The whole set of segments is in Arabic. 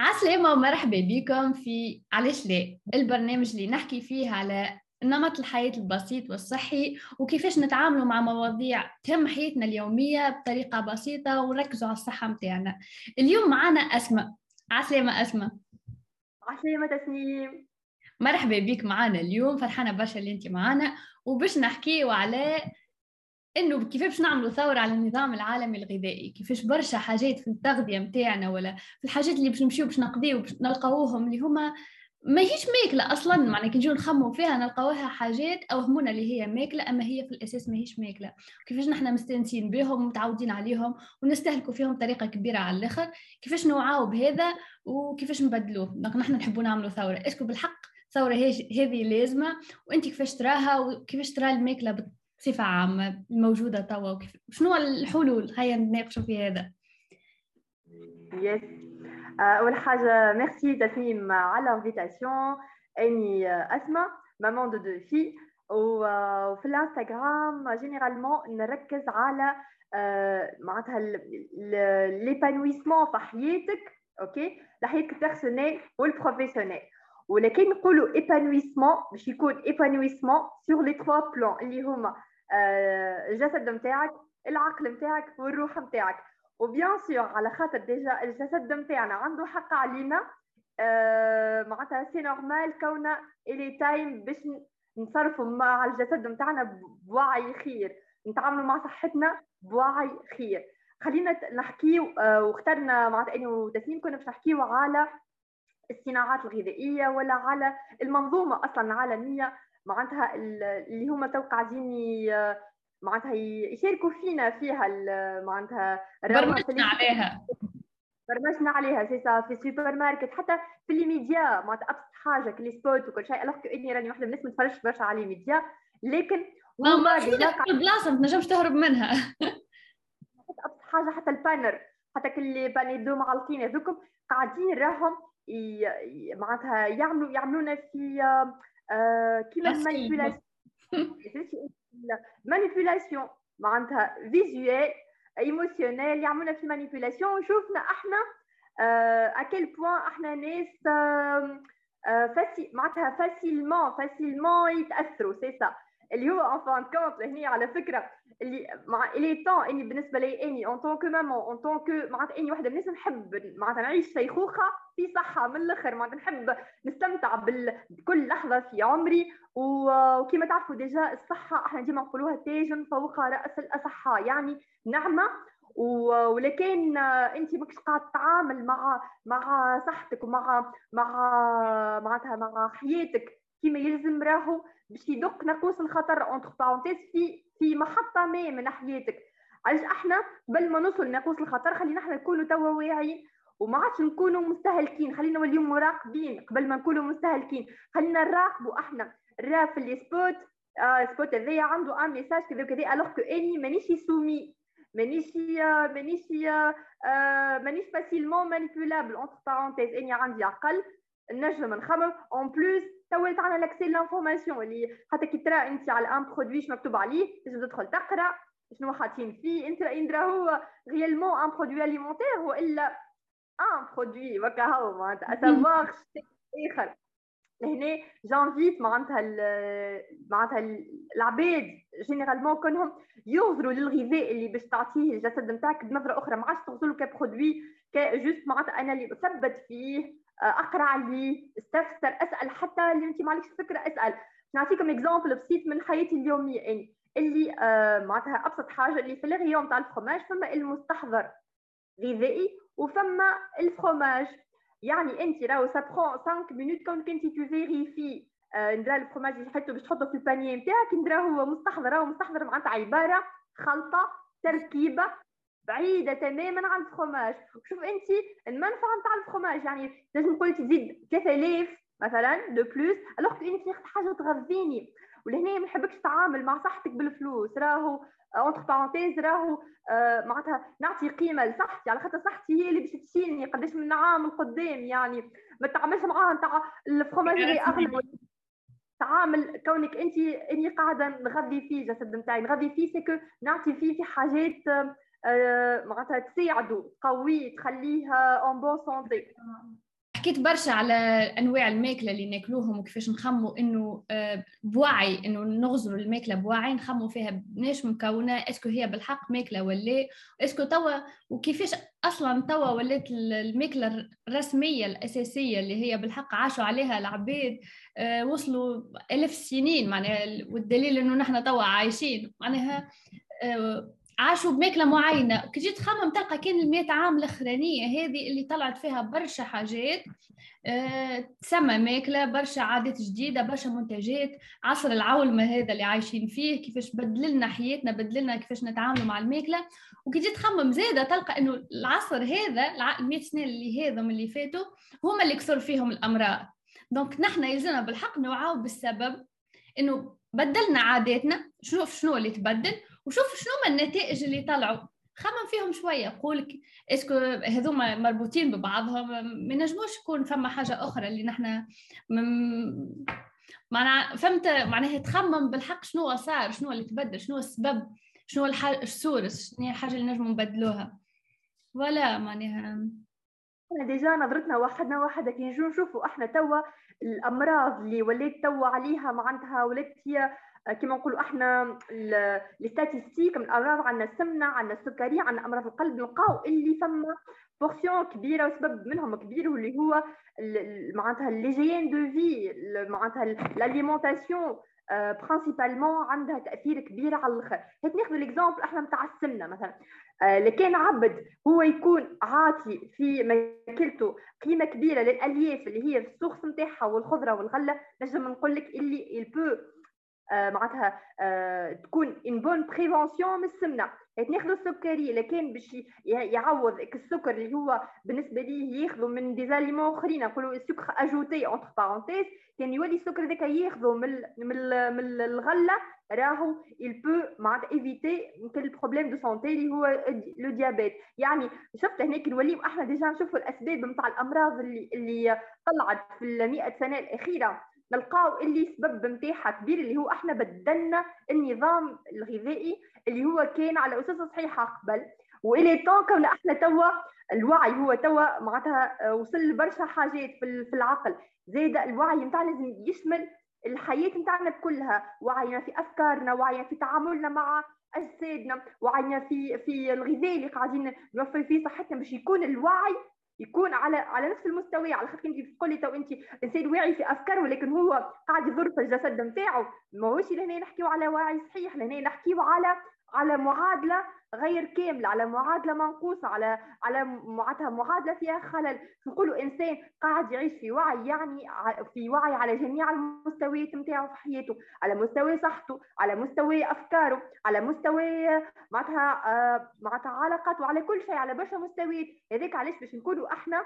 عسلامة ومرحبا بكم في علاش لا؟ البرنامج اللي نحكي فيه على نمط الحياة البسيط والصحي وكيفاش نتعاملوا مع مواضيع تهم حياتنا اليومية بطريقة بسيطة ونركزوا على الصحة متاعنا. اليوم معنا أسماء. عسلامة أسماء. عسلامة تسنيم مرحبا بك معنا اليوم فرحانة برشا اللي انت معنا وباش نحكيو على إنه كيفاش نعملوا ثورة على النظام العالمي الغذائي؟ كيفاش برشا حاجات في التغذية نتاعنا ولا في الحاجات اللي باش نمشيو باش نقضيو باش نلقاوهم اللي هما ما هيش ماكلة أصلا معنى كي نجيو نخمموا فيها نلقاوها حاجات اوهمونا اللي هي ماكلة أما هي في الأساس ما هيش ماكلة. كيفاش نحنا مستانسين بهم ومتعودين عليهم ونستهلكوا فيهم بطريقه كبيرة على الآخر؟ كيفاش نوعاو بهذا وكيفاش نبدلوه؟ donc نحنا نحبوا نعملوا ثورة. est-ce que بالحق ثورة هذه لازمة. وأنت كيفاش تراها؟ وكيفاش ترى الماكلة بصفة عامة الموجودة توا وكيف شنو الحلول؟ هيا نتناقشوا في هذا. yes أول حاجة ميرسي تسنيم على ال invitation أني أسماء مامون de de في وفي الانستغرام généralement نركز على معناتها l'épanouissement في حياتك OK؟ لحياتك ال personnelle وال professionnelle ولكن نقولوا épanouissement باش يكون épanouissement sur les trois plans اللي هما الجسد نتاعك العقل نتاعك والروح نتاعك و bien sûr على خاطر déjà الجسد نتاعنا عنده حق علينا آه معناتها c'est normal كونه إلي تايم باش نصرفوا مع الجسد نتاعنا بوعي أخير نتعاملوا مع صحتنا بوعي أخير. خلينا نحكيو آه واخترنا معناتها اني وتسنيم كنا باش نحكيو على الصناعات الغذائية ولا على المنظومة أصلا العالمية معناتها اللي هما تو قاعدين معناتها يشاركوا فينا فيها معناتها برمجنا عليها. برمجنا عليها c'est في السوبر ماركت حتى في les médias معناتها أبسط حاجة كـ les spots وكل شيء alors إني راني واحدة من الناس ما نتفرجش برشا على ميديا. لكن هما في البلاصة ما تنجمش تهرب منها. أبسط حاجة حتى ال bannières حتى كل panneaux معلقين هذوكم قاعدين راهم معناتها يعملوا يعملونا في كيما ال manipulation manipulation معناتها visuelle émotionnelle يعملونا في ال manipulation وشوفنا إحنا à quel point إحنا ناس faci معناتها facilement facilement يتاثروا سي سا اللي هو en fin de compte هنا على فكره اللي مع الي طون اني بالنسبة لي إني en tant que maman en tant que معناتها إني وحدة من الناس نحب معناتها نعيش شيخوخة في صحة من الآخر معناتها نحب نستمتع بكل لحظة في عمري وكما تعرفوا déjà الصحة إحنا ديما نقولوها تاج فوق رأس الأصحاء يعني نعمة. ولكن انت ماكش قاعد تتعامل مع مع صحتك ومع مع معناتها مع حياتك كما يلزم راهو باش يدق ناقوس الخطر entre parenthèses في في محطة ما من حياتك علاش إحنا قبل ما نوصل لناقوس الخطر خلينا إحنا نكونوا توا واعيين. وما عادش نكونوا مستهلكين خلينا نوليو مراقبين قبل ما نكونوا مستهلكين. خلينا نراقبوا إحنا. راه في les spots آه spot هذايا عنده un message كذا وكذا alors que اني مانيش soumis مانيش مانيش آه مانيش facilement manipulable entre parenthèses اني عندي عقل نجم نخمم. en plus تولت عندنا l'accès l'information اللي حتى كي ترى انت على un produit مكتوب عليه تجم تدخل تقرأ شنو حاطين فيه. انت إن هو réellement un produit alimentaire والا un produit وكا هو معناتها. à savoir آخر. هنا j'invite معناتها معناتها العباد généralement كونهم ينظروا للغذاء اللي باش تعطيه الجسد نتاعك بنظرة أخرى. ما عادش تغزرلوا ك produit ك juste معناتها أنا اللي أثبت فيه. اقرا عليه استفسر أسأل حتى اللي انت ما عندكش فكرة أسأل. نعطيكم exemple بسيط من حياتي اليومية. يعني اللي آه معناتها أبسط حاجة اللي في ال rayon تاع ال fromage فما المستحضر غذائي وفما ال fromage يعني انت راهو ça prend 5 minutes كونك انت تو vérifie ندرا ال fromage اللي حطه باش تحطه في ال panier نتاعك ندرا هو مستحضر. راهو مستحضر معناتها عبارة خلطة تركيبة بعيدة تماما عن ال fromage وشوف أنت المنفعة نتاع ال fromage يعني لازم نقول تزيد 3000 مثلا de plus alors أنت تاخذ حاجة تغذيني ولهنا ما نحبكش تتعامل مع صحتك بالفلوس. راهو entre parenthèses راهو آه معناتها نعطي قيمة لصحتي. على خاطر صحتي هي اللي باش تشيلني قداش من عام لقدام يعني ما تعملش معاها نتاع اللي اغلى تعامل كونك أنت أني قاعدة نغذي فيه الجسد نتاعي نغذي فيه ce que نعطي فيه في حاجات آه، معناتها تساعده تقويه تخليه en bonne santé حكيت برشا على أنواع الماكلة اللي ناكلوهم وكيفاش نخموا إنه آه، بوعي إنه نغزروا الماكلة بوعي نخموا فيها بناش مكونة est-ce que هي بالحق ماكلة ولا est-ce que توا وكيفاش أصلا توا ولات الماكلة الرسمية الأساسية اللي هي بالحق عاشوا عليها العباد آه، وصلوا الف سنين معناها والدليل إنه نحن توا عايشين معناها آه، عاشوا بماكله معينة. كي جيت تخمم تلقى كان المئة عام الأخرانية هذه اللي طلعت فيها برشا حاجات. أه تسمى ماكله برشا عادات جديدة برشا منتجات. عصر العولمة هذا اللي عايشين فيه كيفاش بدل لنا حياتنا بدل لنا كيفاش نتعاملوا مع الماكله وكي جيت تخمم زاده تلقى إنه العصر هذا ال 100 سنة اللي هذم اللي فاتوا هما اللي كثر فيهم الأمراض. دونك نحن يلزمنا بالحق نوعاو بالسبب إنه بدلنا عاداتنا شوف شنو اللي تبدل وشوف شنو ما النتائج اللي طلعوا. خمم فيهم شوية قولك est-ce que هذوما مربوطين ببعضهم ما نجموش يكون فما حاجة أخرى اللي نحن معناها فهمت؟ معناها تخمم بالحق شنو صار شنو اللي تبدل شنو السبب شنو الحاجة ال source شنو الحاجة اللي نجموا نبدلوها. ولا معناها. إحنا déjà نظرتنا وحدنا واحدة كي نجو نشوفوا إحنا توا الأمراض اللي ولات توا عليها معناتها ولات هي كما نقولوا إحنا ال statistiques من الامراض عندنا السمنة عندنا السكري عندنا أمراض القلب نلقاو اللي فما portion كبيرة وسبب منهم كبير واللي هو معناتها l'hygiène de في معناتها ال alimentation principalement عندها تأثير كبير على الآخر. هيك ناخذ ال exemple إحنا نتاع السمنة مثلا. لكان عبد هو يكون عاطي في ماكلته قيمة كبيرة للألياف اللي هي في ال source نتاعها والخضرة والغلة نجم نقول لك اللي ال peut آه، معناتها آه، تكون une bonne prévention من السمنة. ناخذوا السكري الا كان باش يعوض السكر اللي هو بالنسبة ليه ياخذوا من des aliments أخرين نقولوا السكر ajouté entre parenthèses كان يولي السكر ذاك ياخذوا من من الغلة راهو il peut معناتها éviter كل problème de santé اللي هو le diabète يعني شفت هناك نوليو إحنا déjà نشوفوا الأسباب نتاع الأمراض اللي اللي طلعت في ال 100 سنة الأخيرة. نلقاو اللي السبب نتاعها كبير اللي هو إحنا بدلنا النظام الغذائي اللي هو كان على اسس صحيحة قبل. وإلى طون إحنا توا الوعي هو توا معناتها آه، وصل لبرشا حاجات في العقل. زيد الوعي نتاعنا لازم يشمل الحياة نتاعنا كلها. وعينا في أفكارنا وعينا في تعاملنا مع أجسادنا وعينا في في الغذاء اللي قاعدين نوفر فيه صحتنا باش يكون الوعي يكون على على نفس المستوى على خاطر انت تقولي تو انت إنسان واعي في أفكاره ولكن هو قاعد يضر في الجسد نتاعو ماهوش لهنا نحكيو على وعي صحيح لهنا نحكيو على على معادلة غير كاملة على معادلة منقوصة على على معناتها معادلة فيها خلل. نقولوا إنسان قاعد يعيش في وعي يعني في وعي على جميع المستويات نتاعو في حياته على مستوى صحته على مستوى أفكاره على مستوى معناتها آه، معناتها علاقاته على كل شيء على برشا مستويات. هذاك علاش باش نكونوا إحنا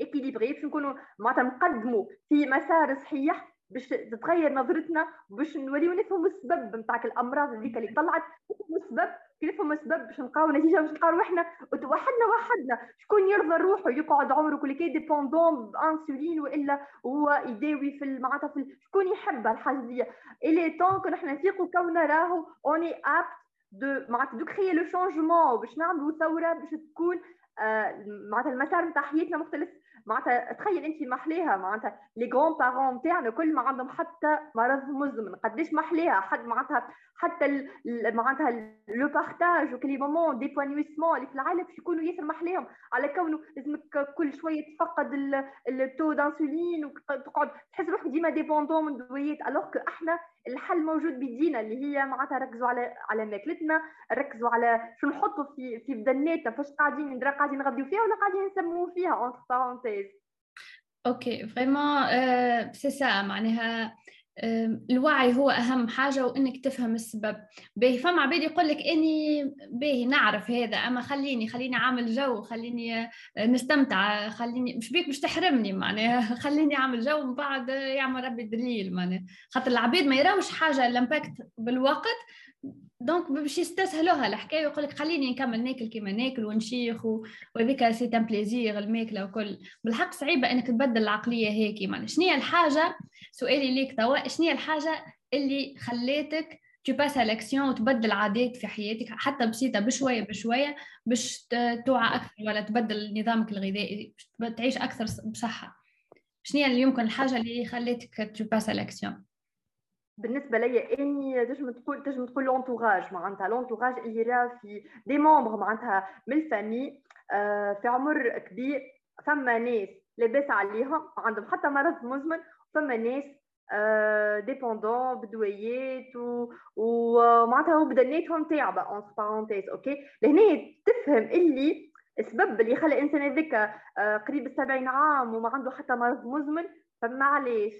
équilibrés باش نكونوا معناتها نقدموا في مسار صحيح باش تتغير نظرتنا باش نوليو نفهموا السبب نتاع الأمراض هذيك اللي طلعت نفهموا السبب كي نفهموا السبب باش نلقاو نتيجة باش نلقاو روحنا وحدنا وحدنا. شكون يرضى روحه؟ يقعد عمره كل كي dépendant ب insuline وإلا هو يداوي في معناتها في شكون يحب الحاجة دي؟ il est temps que إحنا نفيقوا كوننا راهو on est apte de معناتها de créer le changement باش نعملوا ثورة باش تكون آه معناتها المسار نتاع حياتنا مختلف. معناتها تخيل انت محليها معناتها. les grands-parents تاعنا كل ما عندهم حتى مرض مزمن قداش محليها. حد معناتها حتى معناتها le partage وكل les moments d'épanouissement اللي في العائله باش يكونوا ياسر محليهم. على كونه لازمك كل شوية تفقد ال taux d'insuline وتقعد تحس روحك ديما dépendant من دويات alors إحنا الحل موجود بيدينا اللي هي معناتها ركزوا على على ماكلتنا ركزوا على شو نحطوا في في بدناتنا فاش قاعدين ندرا قاعدين نغديو فيها ولا قاعدين نسموه فيها entre parenthèses OK vraiment c'est ça معناها الوعي هو أهم حاجة وإنك تفهم السبب. باهي فما عباد يقول لك إني باهي نعرف هذا أما خليني خليني عامل جو خليني آه، نستمتع خليني مش بيك مش تحرمني معناها. خليني عامل جو ومن بعد يعمل ربي دليل معناها. خاطر العباد ما يراوش حاجة ال impact بالوقت donc باش يستسهلوها الحكاية ويقول لك خليني نكمل ناكل كيما ناكل ونشيخ وهذيك c'est un plaisir الماكلة وكل. بالحق صعيبة إنك تبدل العقلية هيك معناها. شنو هي الحاجة؟ سؤالي ليك توا شنو هي الحاجة اللي خلاتك tu passes à l'action وتبدل عادات في حياتك حتى بسيطة بشوية بشوية باش توعى أكثر ولا تبدل نظامك الغذائي باش تعيش أكثر بصحة. شنو اللي يمكن الحاجة اللي خليتك tu passes à l'action بالنسبة ليا إني تنجم تقول تنجم تقول l'entourage معناتها l'entourage اللي راه في des membres معناتها من ال famille آه، في عمر كبير فما ناس لاباس عليهم عندهم حتى مرض مزمن فما ناس dépendants بدويات ومعناتها هو بدنيتهم تعبه entre parenthèses OK؟ لهنا تفهم اللي السبب اللي خلى الإنسان هذاك آه، قريب السبعين عام وما عنده حتى مرض مزمن فمعليش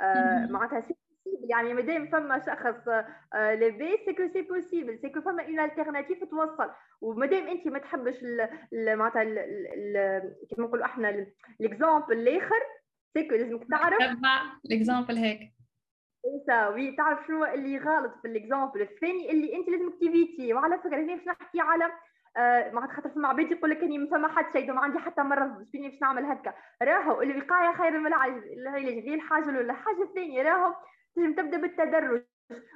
آه، معناتها يعني مادام فما شخص آه، لاباس c'est que c'est possible c'est que فما une alternative توصل. ومادام أنت ما تحبش معناتها كيما نقولوا إحنا l'exemple الآخر c'est que لازمك تعرف. l'exemple هيك. oui تعرف شنو اللي غلط في ال exemple الثاني اللي أنت لازمك t'éviter وعلى فكرة هنا باش نحكي على آه ما خاطر فما عباد يقول لك أني ما فما حد شيء ما عندي حتى مرض فيني باش نعمل هكا. راهو الوقاية خير من العلاج غير الحاجة الأولى. الحاجة الثانية راهو لازم تبدأ بالتدرج.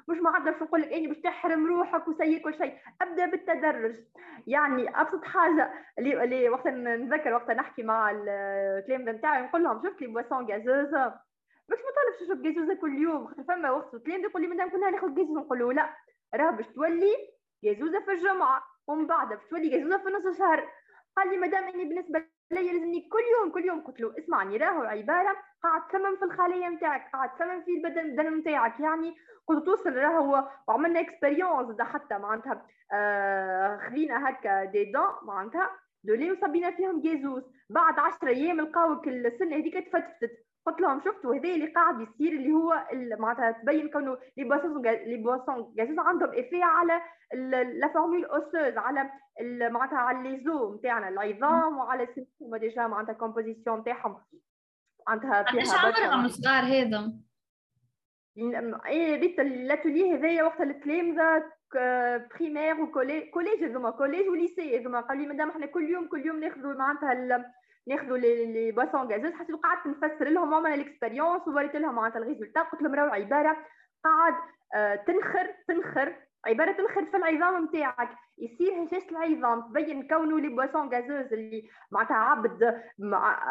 مش ما عندنا نقول لك إني باش تحرم روحك وسيء كل شيء أبدأ بالتدرج. يعني أبسط حاجة اللي اللي وقت نذكر وقت نحكي مع الكلام نتاعي نقول لهم شفت les boissons gazeuses مش مطالب تشرب غازوزه كل يوم. خاطر فما وقت الكلام يقول لي مادام كنا ناخذ غازوزه نقول له لا. راه باش تولي غازوزه في الجمعة ومن بعد باش تولي غازوزه في نص الشهر. قال لي مادام إني بالنسبة لي لازمني كل يوم كل يوم قلت له اسمعني راهو عبارة قاعد تسمم في الخلية نتاعك قاعد تسمم في البدن البدن نتاعك يعني كنت توصل راهو وعملنا expérience حتى معناتها آه خلينا هكا des dents معناتها de lait وصبينا فيهم غازوز بعد 10 أيام لقاوك السنة هذيك تفتفتت. قلت لهم شفتوا هذا اللي قاعد يصير اللي هو معناتها تبين كونه les boissons les boissons عندهم effet على la formule osseuse على معناتها على les os نتاعنا العظام وعلى ال système déjà معناتها composition نتاعهم معناتها فيها قداش عمرهم صغار هذا؟ إيه ريت الاتولي هذايا وقت التلامذه primaire و collège collège هذوما collège و lycée هذوما قال لي مادام إحنا كل يوم كل يوم ناخذوا معناتها ناخذوا les boissons gazeuses حسيت قعدت نفسر لهم وعملنا ال expérience ووريت لهم معناتها ال résultat. قلت لهم راهو عبارة قاعد آه، تنخر تنخر. عبارة تنخر في العظام نتاعك يصير هشاشه العظام تبين كونه les boissons gazeuses اللي معناتها عبد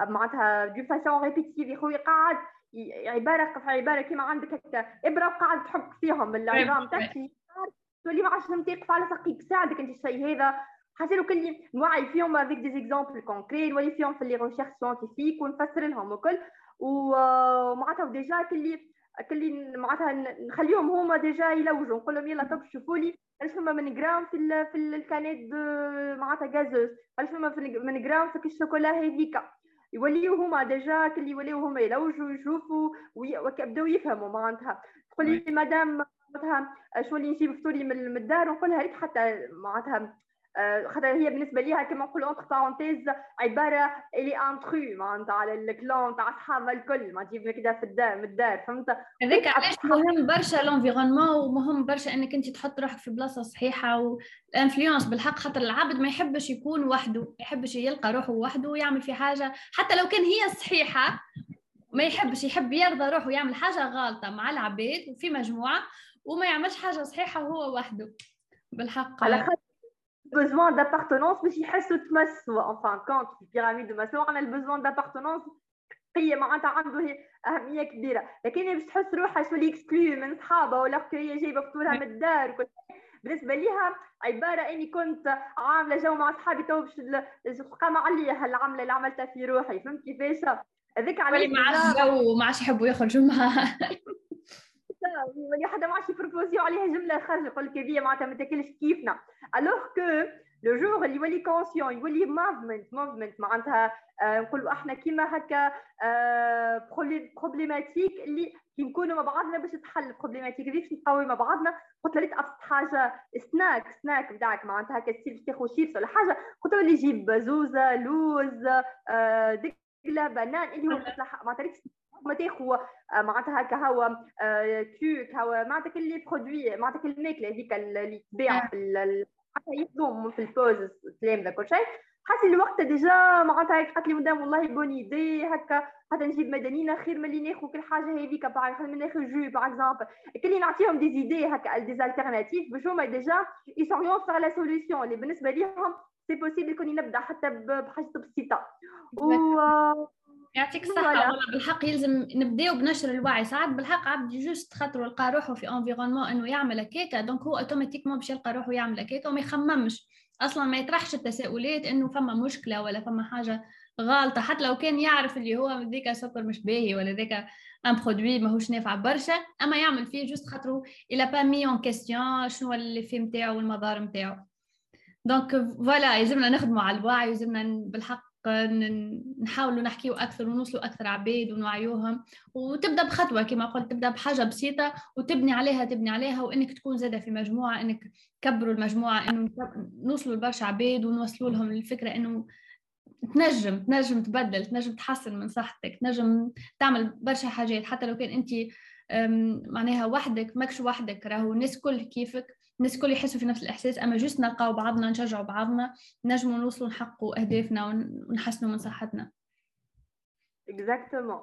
معناتها de façon répétitive يا خويا قاعد عبارة عبارة كيما عندك هكا ابره وقاعد تحك فيهم العظام تاعك تولي ما عادش تقف على ساقيك ساعدك أنت الشيء هذا. حاجة كل نوعي فيهم avec des exemples concrets نولي فيهم في les recherches scientifiques ونفسر لهم وكل. ومعناتها déjà كلي كلي معناتها نخليهم هما déjà يلوجوا. نقول لهم يلا طب شوفوا لي قداش فما من جرام في ال في ال canette معناتها غازوز قداش فما من جرام في الشوكولا هذيك يوليو هما déjà كلي يوليو هما يلوجوا يشوفوا ويبداو يفهموا معناتها. تقول لي مادام معناتها شو اللي نجيب فطوري من الدار؟ ونقول لها حتى معناتها خاطر هي بالنسبة ليها كما نقولوا entre parenthèses عبارة elle est intruse معناتها على ال clan تاع أصحابها الكل ما تجيب كذا في الدار من الدار فهمت؟ هذاك علاش مهم برشا l'environnement ومهم برشا إنك أنت تحط روحك في بلاصة صحيحة وال influence بالحق خاطر العبد ما يحبش يكون وحده ما يحبش يلقى روحه وحده ويعمل في حاجة حتى لو كان هي صحيحة ما يحبش يحب يرضى روحه ويعمل حاجة غلطه مع العباد وفي مجموعة وما يعملش حاجة صحيحة هو وحده. بالحق. على خاطر besoin d'appartenance باش يحسوا تمسوا en fin de compte في ال pyramide de Maslow عندنا ال besoin d'appartenance. هي معناتها عنده أهمية كبيرة. لكن باش تحس روحها شو اللي exclue من صحابها ولا هي جايبة فطورها من الدار وكل بالنسبة ليها عبارة إني كنت عاملة جو مع اصحابي تو باش قام عليا هالعمله اللي عملتها في روحي. فهمت كيفاش؟ هذيك علاش ما عادش جو ما عادش يحبوا يخرجوا معاها. ولي حدا ما عادش يبروبوزيو عليها جملة خارجه يقول لك هذه معناتها ما تاكلش كيفنا. الوغ كو لو جور اللي يولي كونسيون يولي موفمنت موفمنت معناتها آه نقولوا إحنا كيما هكا آه بروبليماتيك اللي كي نكونوا مع بعضنا باش تحل بروبليماتيك هذيك باش نقاوي مع بعضنا قلت له ابسط حاجة سناك سناك بتاعك معناتها هكا تصير باش تاخذ شيبس ولا حاجة قلت له اللي يجيب زوزة لوز آه دقله بنان اللي هو معناتها ما تاخذ آه، معناتها هكا هو كيك هو معناتها كل برودوي معناتها كل الماكله هذيك اللي تباع في يخدموا في البوز الكلام ذا كل شيء. حاسه الوقت ديجا معناتها هيك قالت لي مدام والله بون ايدي هكا حتى نجيب مدنينا خير من اللي ناخذ كل حاجة هذيك باغ من ناخذ جو باغ اكزومبل كلي نعطيهم des idées هكا des alternatives باش هما déjà يسوريون vers la solution اللي بالنسبة ليهم c'est possible كوني نبدا حتى بحاجة بسيطة. و يعطيك الصحة والله بالحق يلزم نبداو بنشر الوعي. ساعات بالحق عبد juste خاطر لقى روحه في environnement إنه يعمل هكاكا donc هو automatiquement باش يلقى روحه يعمل هكاكا وما يخممش. أصلا ما يطرحش التساؤلات إنه فما مشكلة ولا فما حاجة غالطة. حتى لو كان يعرف اللي هو ذيك سكر مش باهي ولا ذيك un produit ماهوش نافع برشا أما يعمل فيه juste خاطرو il a pas mis en question شنو اللي في نتاعو والمضار نتاعو donc voilà يلزمنا نخدموا على الوعي يلزمنا بالحق نحاولوا نحكيوا أكثر ونوصلوا أكثر عباد ونوعيوهم. وتبدأ بخطوة كما قلت تبدأ بحاجة بسيطة وتبني عليها تبني عليها وإنك تكون زادة في مجموعة إنك كبروا المجموعة إنه نوصلوا لبرشا عباد ونوصلوا لهم الفكرة إنه تنجم تنجم تبدل تنجم تحسن من صحتك تنجم تعمل برشا حاجات. حتى لو كان انت معناها وحدك ماكش وحدك راهو الناس كل كيفك. الناس الكل يحسوا في نفس الإحساس أما juste نلقاو بعضنا نشجعوا بعضنا نجموا نوصلوا نحققوا أهدافنا ونحسنوا من صحتنا. exactement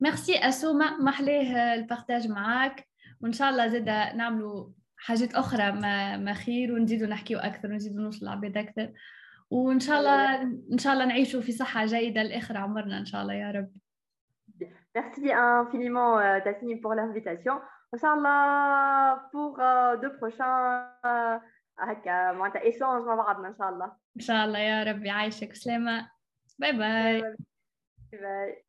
merci اسوما محلاه ال partage معاك. وإن شاء الله زاد نعملوا حاجات أخرى ما, ما خير ونزيدوا نحكيوا أكثر ونزيدوا نوصلوا لعباد أكثر. وإن شاء الله إن شاء الله نعيشوا في صحة جيدة لآخر عمرنا إن شاء الله يا رب. Merci infiniment, Tassini, pour l'invitation. إن شاء الله, pour euh, de prochains هكا معناتها échanges مع بعضنا ان شاء الله ان شاء الله يا ربي عايشك سلامه باي باي باي